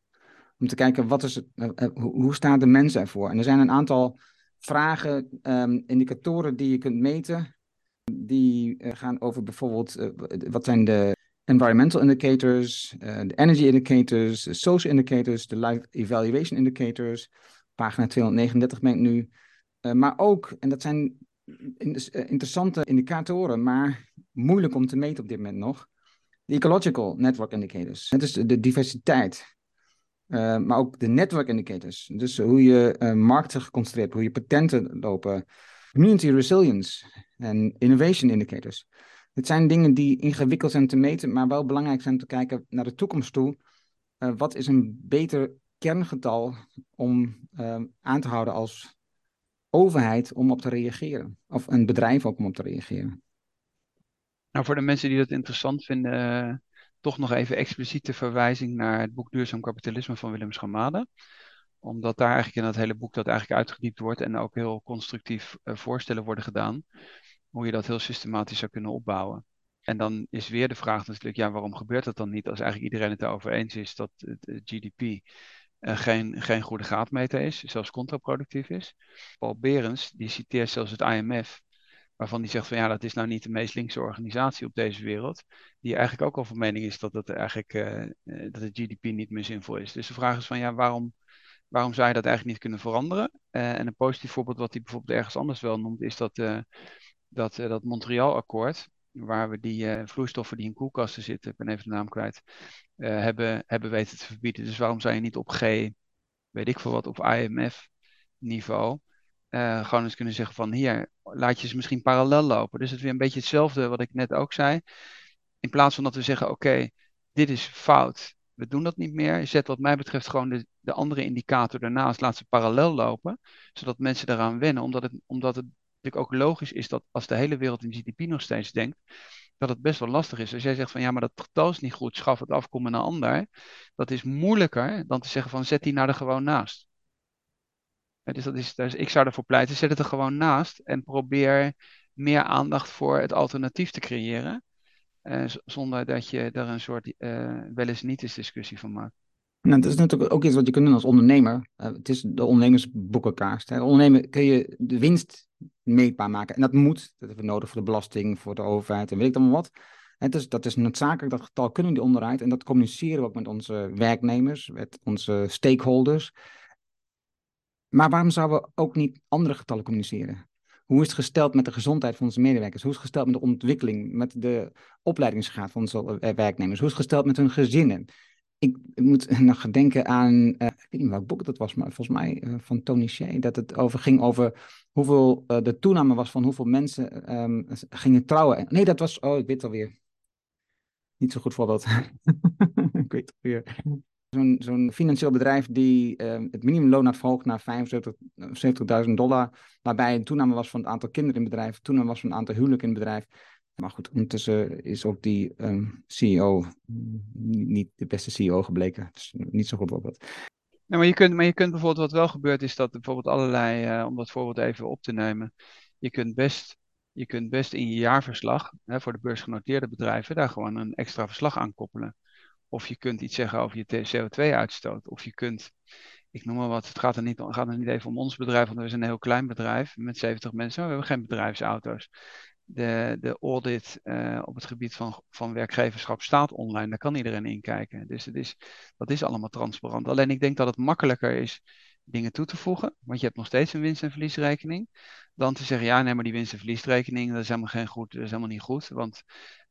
Om te kijken, wat is het, uh, hoe, staan de mensen ervoor? En er zijn een aantal vragen, um, indicatoren die je kunt meten. Die gaan over bijvoorbeeld, wat zijn de environmental indicators, de energy indicators, de social indicators, de life evaluation indicators. Pagina 239 ben ik nu. maar ook, en dat zijn interessante indicatoren, maar moeilijk om te meten op dit moment nog. De ecological network indicators. Het is de diversiteit. Maar ook de network indicators. Dus hoe je markten geconcentreerd, hoe je patenten lopen. Community resilience en innovation indicators. Het zijn dingen die ingewikkeld zijn te meten, maar wel belangrijk zijn te kijken naar de toekomst toe. Uh, wat is een beter kerngetal om aan te houden als overheid om op te reageren? Of een bedrijf ook om op te reageren? Nou, voor de mensen die dat interessant vinden, uh, toch nog even expliciete verwijzing naar het boek Duurzaam Kapitalisme van Willem Schamade. Omdat daar eigenlijk in dat hele boek dat eigenlijk uitgediept wordt en ook heel constructief uh, voorstellen worden gedaan. Hoe je dat heel systematisch zou kunnen opbouwen. En dan is weer de vraag natuurlijk, ja, waarom gebeurt dat dan niet als eigenlijk iedereen het erover eens is dat het GDP uh, eh, geen, geen goede graadmeter is, zelfs contraproductief is. Paul Berens, die citeert zelfs het IMF waarvan die zegt van ja, dat is nou niet de meest linkse organisatie op deze wereld, die eigenlijk ook al van mening is dat, het eigenlijk, uh, dat het GDP niet meer zinvol is. Dus de vraag is van ja, waarom, waarom zou je dat eigenlijk niet kunnen veranderen? En een positief voorbeeld wat hij bijvoorbeeld ergens anders wel noemt, is dat, dat, dat Montreal-akkoord, waar we die vloeistoffen die in koelkasten zitten, ik ben even de naam kwijt, hebben, hebben weten te verbieden. Dus waarom zou je niet op G, weet ik veel wat, op IMF niveau uh, gewoon eens kunnen zeggen van hier, laat je ze misschien parallel lopen. Dus het weer een beetje hetzelfde wat ik net ook zei. In plaats van dat we zeggen, oké, dit is fout, we doen dat niet meer. Zet wat mij betreft gewoon de, de andere indicator daarnaast, laat ze parallel lopen, zodat mensen daaraan wennen. Omdat het, omdat het natuurlijk ook logisch is dat als de hele wereld in GDP nog steeds denkt, dat het best wel lastig is. Als jij zegt van ja, maar dat getal is niet goed, schaf het af, kom een ander. Dat is moeilijker dan te zeggen van zet die nou er gewoon naast dus, dat is, dus ik zou ervoor pleiten, zet het er gewoon naast en probeer meer aandacht voor het alternatief te creëren. Uh, zonder dat je er een soort uh, wel eens niet eens discussie van maakt. Nou, dat is natuurlijk ook iets wat je kunt doen als ondernemer. Uh, het is de ondernemersboekenkaart. Ondernemer kun je de winst meetbaar maken. En dat moet. Dat hebben we nodig voor de belasting, voor de overheid en weet ik dan wat. Het is, dat is noodzakelijk, dat getal kunnen die onderuit. En dat communiceren we ook met onze werknemers, met onze stakeholders. Maar waarom zouden we ook niet andere getallen communiceren? Hoe is het gesteld met de gezondheid van onze medewerkers? Hoe is het gesteld met de ontwikkeling, met de opleidingsgraad van onze werknemers? Hoe is het gesteld met hun gezinnen? Ik moet nog denken aan, uh, ik weet niet welk boek dat was, maar volgens mij uh, van Tony Shea, dat het over ging over hoeveel uh, de toename was van hoeveel mensen um, gingen trouwen. Nee, dat was, oh, ik weet het alweer. Niet zo goed voorbeeld. ik weet het alweer. Zo'n zo'n financieel bedrijf die uh, het minimumloon had verhoogd naar 75.000 dollar, waarbij een toename was van het aantal kinderen in het bedrijf, toename was van het aantal huwelijken in het bedrijf. Maar goed, ondertussen is ook die um, CEO niet de beste CEO gebleken. Dus niet zo goed voorbeeld. Maar, je kunt, maar je kunt bijvoorbeeld, wat wel gebeurt, is dat bijvoorbeeld allerlei, uh, om dat voorbeeld even op te nemen, je kunt best, je kunt best in je jaarverslag, hè, voor de beursgenoteerde bedrijven, daar gewoon een extra verslag aan koppelen. Of je kunt iets zeggen over je CO2-uitstoot. Of je kunt, ik noem maar wat, het gaat er, niet, gaat er niet even om ons bedrijf, want we zijn een heel klein bedrijf met 70 mensen, we hebben geen bedrijfsauto's. De, de audit uh, op het gebied van, van werkgeverschap staat online, daar kan iedereen in kijken. Dus het is, dat is allemaal transparant. Alleen ik denk dat het makkelijker is dingen toe te voegen, want je hebt nog steeds een winst- en verliesrekening, dan te zeggen, ja, nee, maar die winst- en verliesrekening, dat is helemaal geen goed, dat is helemaal niet goed, want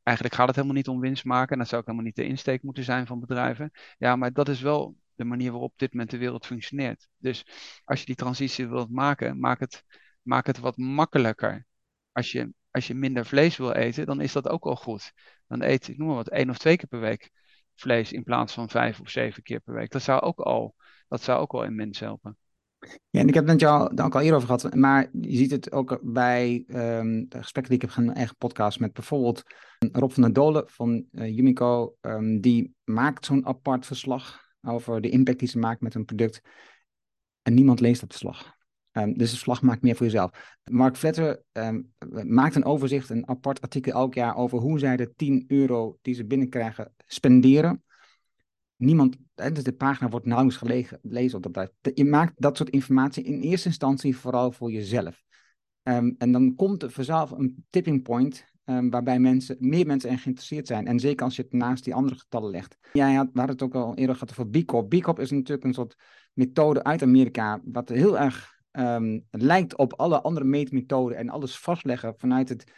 eigenlijk gaat het helemaal niet om winst maken. En dat zou ook helemaal niet de insteek moeten zijn van bedrijven. Ja, maar dat is wel de manier waarop op dit moment de wereld functioneert. Dus als je die transitie wilt maken, maak het, maak het wat makkelijker. Als je, als je minder vlees wil eten, dan is dat ook al goed. Dan eet, ik noem maar wat, één of twee keer per week vlees in plaats van vijf of zeven keer per week. Dat zou ook al, dat zou ook al immens helpen. Ja, en ik heb het jou ook al eerder over gehad, maar je ziet het ook bij de gesprekken die ik heb gehad, eigen podcast met bijvoorbeeld Rob van der Dolen van uh, Yumico. Um, die maakt zo'n apart verslag over de impact die ze maakt met hun product. En niemand leest dat verslag. Um, dus het verslag maakt meer voor jezelf. Mark Vetter maakt een overzicht, een apart artikel elk jaar over hoe zij de 10 euro die ze binnenkrijgen spenderen niemand, dus de pagina wordt nauwelijks gelezen op dat. Je maakt dat soort informatie in eerste instantie vooral voor jezelf. Um, en dan komt er vanzelf een tipping point waarbij mensen, meer mensen erin geïnteresseerd zijn. En zeker als je het naast die andere getallen legt. Jij had, we hadden het ook al eerder gehad over B Corp. B Corp is natuurlijk een soort methode uit Amerika, wat heel erg um, lijkt op alle andere meetmethoden en alles vastleggen vanuit het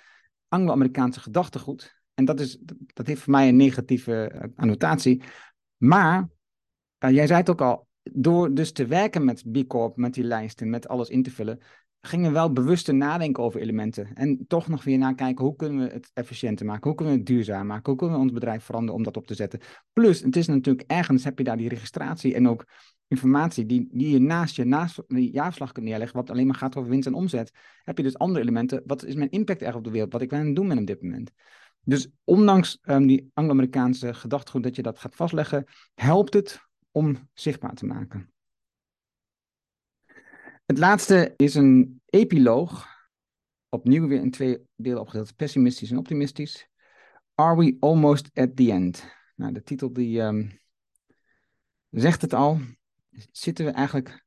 Anglo-Amerikaanse gedachtegoed. En dat, is, dat heeft voor mij een negatieve uh, annotatie. Maar, jij zei het ook al, door dus te werken met B Corp, met die lijsten, met alles in te vullen, gingen we wel bewuster nadenken over elementen. En toch nog weer nakijken, hoe kunnen we het efficiënter maken? Hoe kunnen we het duurzaam maken? Hoe kunnen we ons bedrijf veranderen om dat op te zetten? Plus, het is natuurlijk ergens, heb je daar die registratie en ook informatie die, die je naast je naast die jaarslag kunt neerleggen, wat alleen maar gaat over winst en omzet. Heb je dus andere elementen. Wat is mijn impact echt op de wereld? Wat ik ben doen met op dit moment? Dus ondanks um, die Anglo-Amerikaanse gedachtegoed dat je dat gaat vastleggen, helpt het om zichtbaar te maken. Het laatste is een epiloog. Opnieuw weer in twee delen opgedeeld, pessimistisch en optimistisch. Are we almost at the end? Nou, de titel die um, zegt het al. Zitten we eigenlijk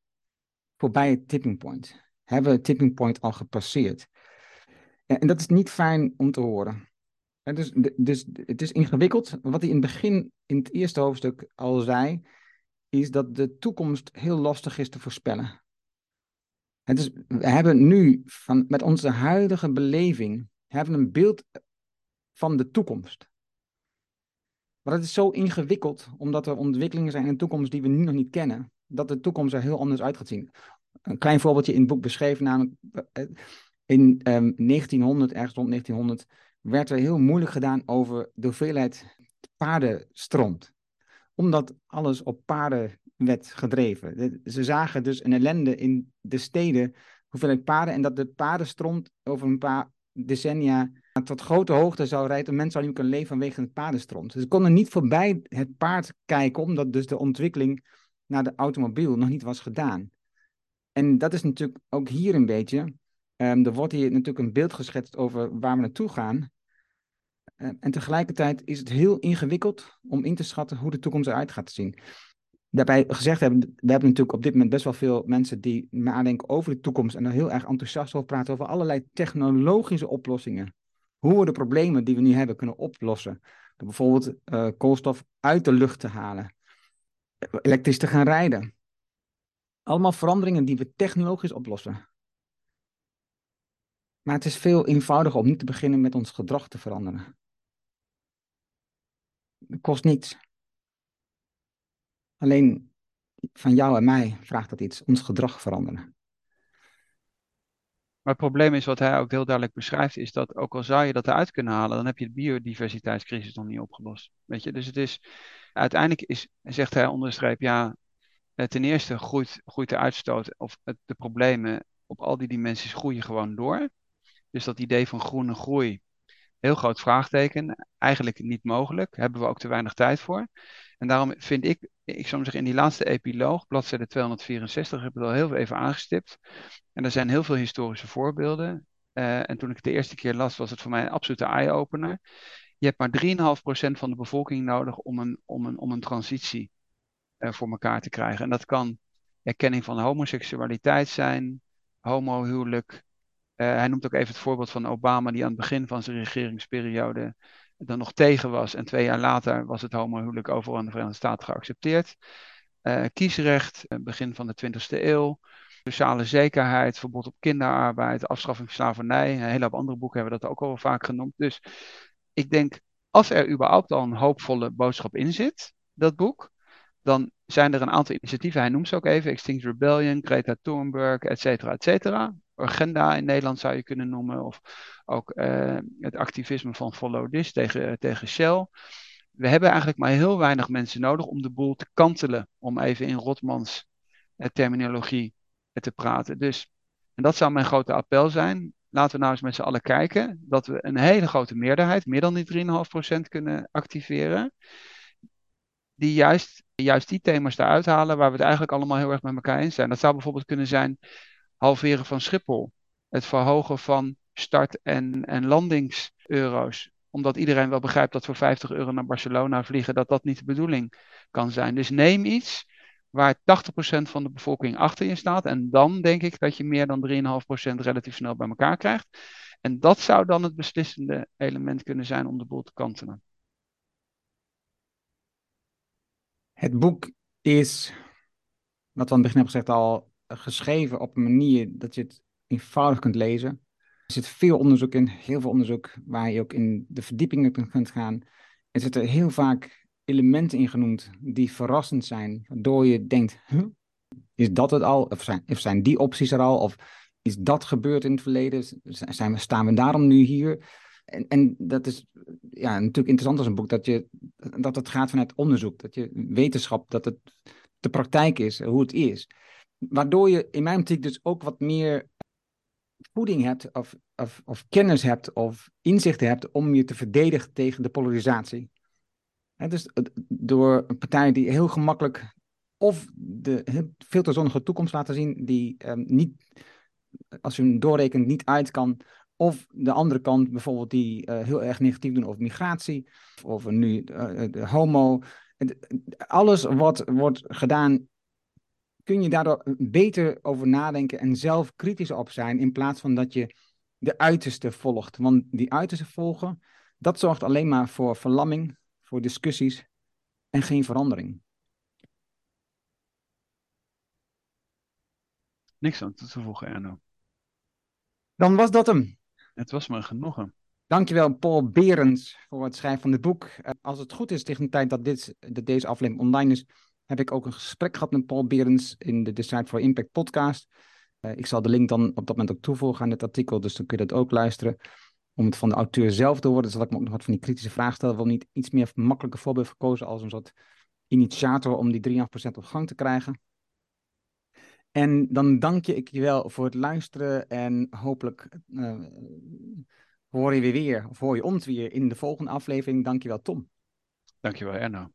voorbij het tipping point? Hebben we het tipping point al gepasseerd? En dat is niet fijn om te horen. Dus, dus het is ingewikkeld. Wat hij in het begin, in het eerste hoofdstuk al zei, is dat de toekomst heel lastig is te voorspellen. Is, we hebben nu, van, met onze huidige beleving, hebben een beeld van de toekomst. Maar het is zo ingewikkeld, omdat er ontwikkelingen zijn in de toekomst die we nu nog niet kennen, dat de toekomst er heel anders uit gaat zien. Een klein voorbeeldje in het boek beschreven, namelijk eh, in um, 1900, ergens rond 1900, werd er heel moeilijk gedaan over de hoeveelheid paardenstront. Omdat alles op paarden werd gedreven. Ze zagen dus een ellende in de steden, hoeveelheid paarden, en dat de paardenstront over een paar decennia tot grote hoogte zou rijden. Mensen zouden niet kunnen leven vanwege het paardenstront. Dus ze konden niet voorbij het paard kijken, omdat dus de ontwikkeling naar de automobiel nog niet was gedaan. En dat is natuurlijk ook hier een beetje. Um, er wordt hier natuurlijk een beeld geschetst over waar we naartoe gaan. Uh, en tegelijkertijd is het heel ingewikkeld om in te schatten hoe de toekomst eruit gaat zien. daarbij gezegd hebben, we hebben natuurlijk op dit moment best wel veel mensen die nadenken over de toekomst en er heel erg enthousiast over praten over allerlei technologische oplossingen. Hoe we de problemen die we nu hebben kunnen oplossen. Door bijvoorbeeld uh, koolstof uit de lucht te halen, elektrisch te gaan rijden. Allemaal veranderingen die we technologisch oplossen. Maar het is veel eenvoudiger om niet te beginnen met ons gedrag te veranderen. Het kost niets. Alleen van jou en mij vraagt dat iets, ons gedrag veranderen. Maar het probleem is, wat hij ook heel duidelijk beschrijft, is dat ook al zou je dat eruit kunnen halen, dan heb je de biodiversiteitscrisis nog niet opgelost. Weet je, dus het is, uiteindelijk is, zegt hij onder de streep, ja, eh, ten eerste groeit, groeit de uitstoot of de problemen op al die dimensies groeien gewoon door. Dus dat idee van groene groei, heel groot vraagteken, eigenlijk niet mogelijk, hebben we ook te weinig tijd voor. En daarom vind ik, ik zou zeggen, in die laatste epiloog, bladzijde 264, heb ik het al heel even aangestipt. En er zijn heel veel historische voorbeelden. Uh, en toen ik het de eerste keer las, was het voor mij een absolute eye-opener. Je hebt maar 3,5% van de bevolking nodig om een, om een, om een transitie uh, voor elkaar te krijgen. En dat kan erkenning van homoseksualiteit zijn, homohuwelijk. Uh, hij noemt ook even het voorbeeld van Obama, die aan het begin van zijn regeringsperiode dan nog tegen was. En twee jaar later was het homohuwelijk overal in de Verenigde Staten geaccepteerd. Uh, kiesrecht, begin van de 20e eeuw. Sociale zekerheid, verbod op kinderarbeid, afschaffing van slavernij. Een hele hoop andere boeken hebben dat ook al vaak genoemd. Dus ik denk, als er überhaupt al een hoopvolle boodschap in zit, dat boek, dan zijn er een aantal initiatieven. Hij noemt ze ook even: Extinct Rebellion, Greta Thunberg, et cetera, et cetera. Agenda in Nederland zou je kunnen noemen. Of ook uh, het activisme van Follow This tegen, tegen Shell. We hebben eigenlijk maar heel weinig mensen nodig om de boel te kantelen. Om even in Rotmans uh, terminologie te praten. Dus, en dat zou mijn grote appel zijn. Laten we nou eens met z'n allen kijken dat we een hele grote meerderheid, meer dan die 3,5% kunnen activeren. Die juist, juist die thema's eruit halen waar we het eigenlijk allemaal heel erg met elkaar eens zijn. Dat zou bijvoorbeeld kunnen zijn halveren van Schiphol. Het verhogen van start- en, en landingseuro's. Omdat iedereen wel begrijpt dat voor 50 euro naar Barcelona vliegen, dat dat niet de bedoeling kan zijn. Dus neem iets waar 80% van de bevolking achter je staat. En dan denk ik dat je meer dan 3,5% relatief snel bij elkaar krijgt. En dat zou dan het beslissende element kunnen zijn om de boel te kantelen. Het boek is, wat we aan het begin hebben gezegd, al geschreven op een manier dat je het eenvoudig kunt lezen. Er zit veel onderzoek in, heel veel onderzoek waar je ook in de verdiepingen kunt gaan. Er zitten heel vaak elementen in genoemd die verrassend zijn, waardoor je denkt, is dat het al? Of zijn, of zijn die opties er al? Of is dat gebeurd in het verleden? Zijn we, staan we daarom nu hier? En, en dat is ja, natuurlijk interessant als een boek, dat, je, dat het gaat vanuit onderzoek, dat je wetenschap, dat het de praktijk is, hoe het is. Waardoor je in mijn optiek dus ook wat meer voeding hebt, of, of, of kennis hebt, of inzichten hebt om je te verdedigen tegen de polarisatie. Dus door een partij die heel gemakkelijk of de veel te zonnige toekomst laten zien, die um, niet, als je hem doorrekent, niet uit kan. Of de andere kant, bijvoorbeeld, die uh, heel erg negatief doen over migratie, of nu uh, de homo. Alles wat wordt gedaan kun je daardoor beter over nadenken en zelf kritisch op zijn, in plaats van dat je de uiterste volgt. Want die uiterste volgen, dat zorgt alleen maar voor verlamming, voor discussies en geen verandering. Niks aan toe te voegen, Erno. Dan was dat hem. Het was me genoegen. Dankjewel, Paul Berends, voor het schrijven van dit boek. Eh, als het goed is, tegen de tijd dat, dit, dat deze aflevering online is, heb ik ook een gesprek gehad met Paul Berends in de Decide for Impact podcast. Uh, ik zal de link dan op dat moment ook toevoegen aan dit artikel, dus dan kun je dat ook luisteren. Om het van de auteur zelf te horen, zal ik me ook nog wat van die kritische vragen stellen. Waarom niet iets meer makkelijke voorbeeld gekozen als een soort initiator om die 3,5% op gang te krijgen. En dan dank je ik je wel voor het luisteren en hopelijk uh, hoor je weer weer, of hoor je ons weer in de volgende aflevering. Dankjewel Tom. Dankjewel Erno.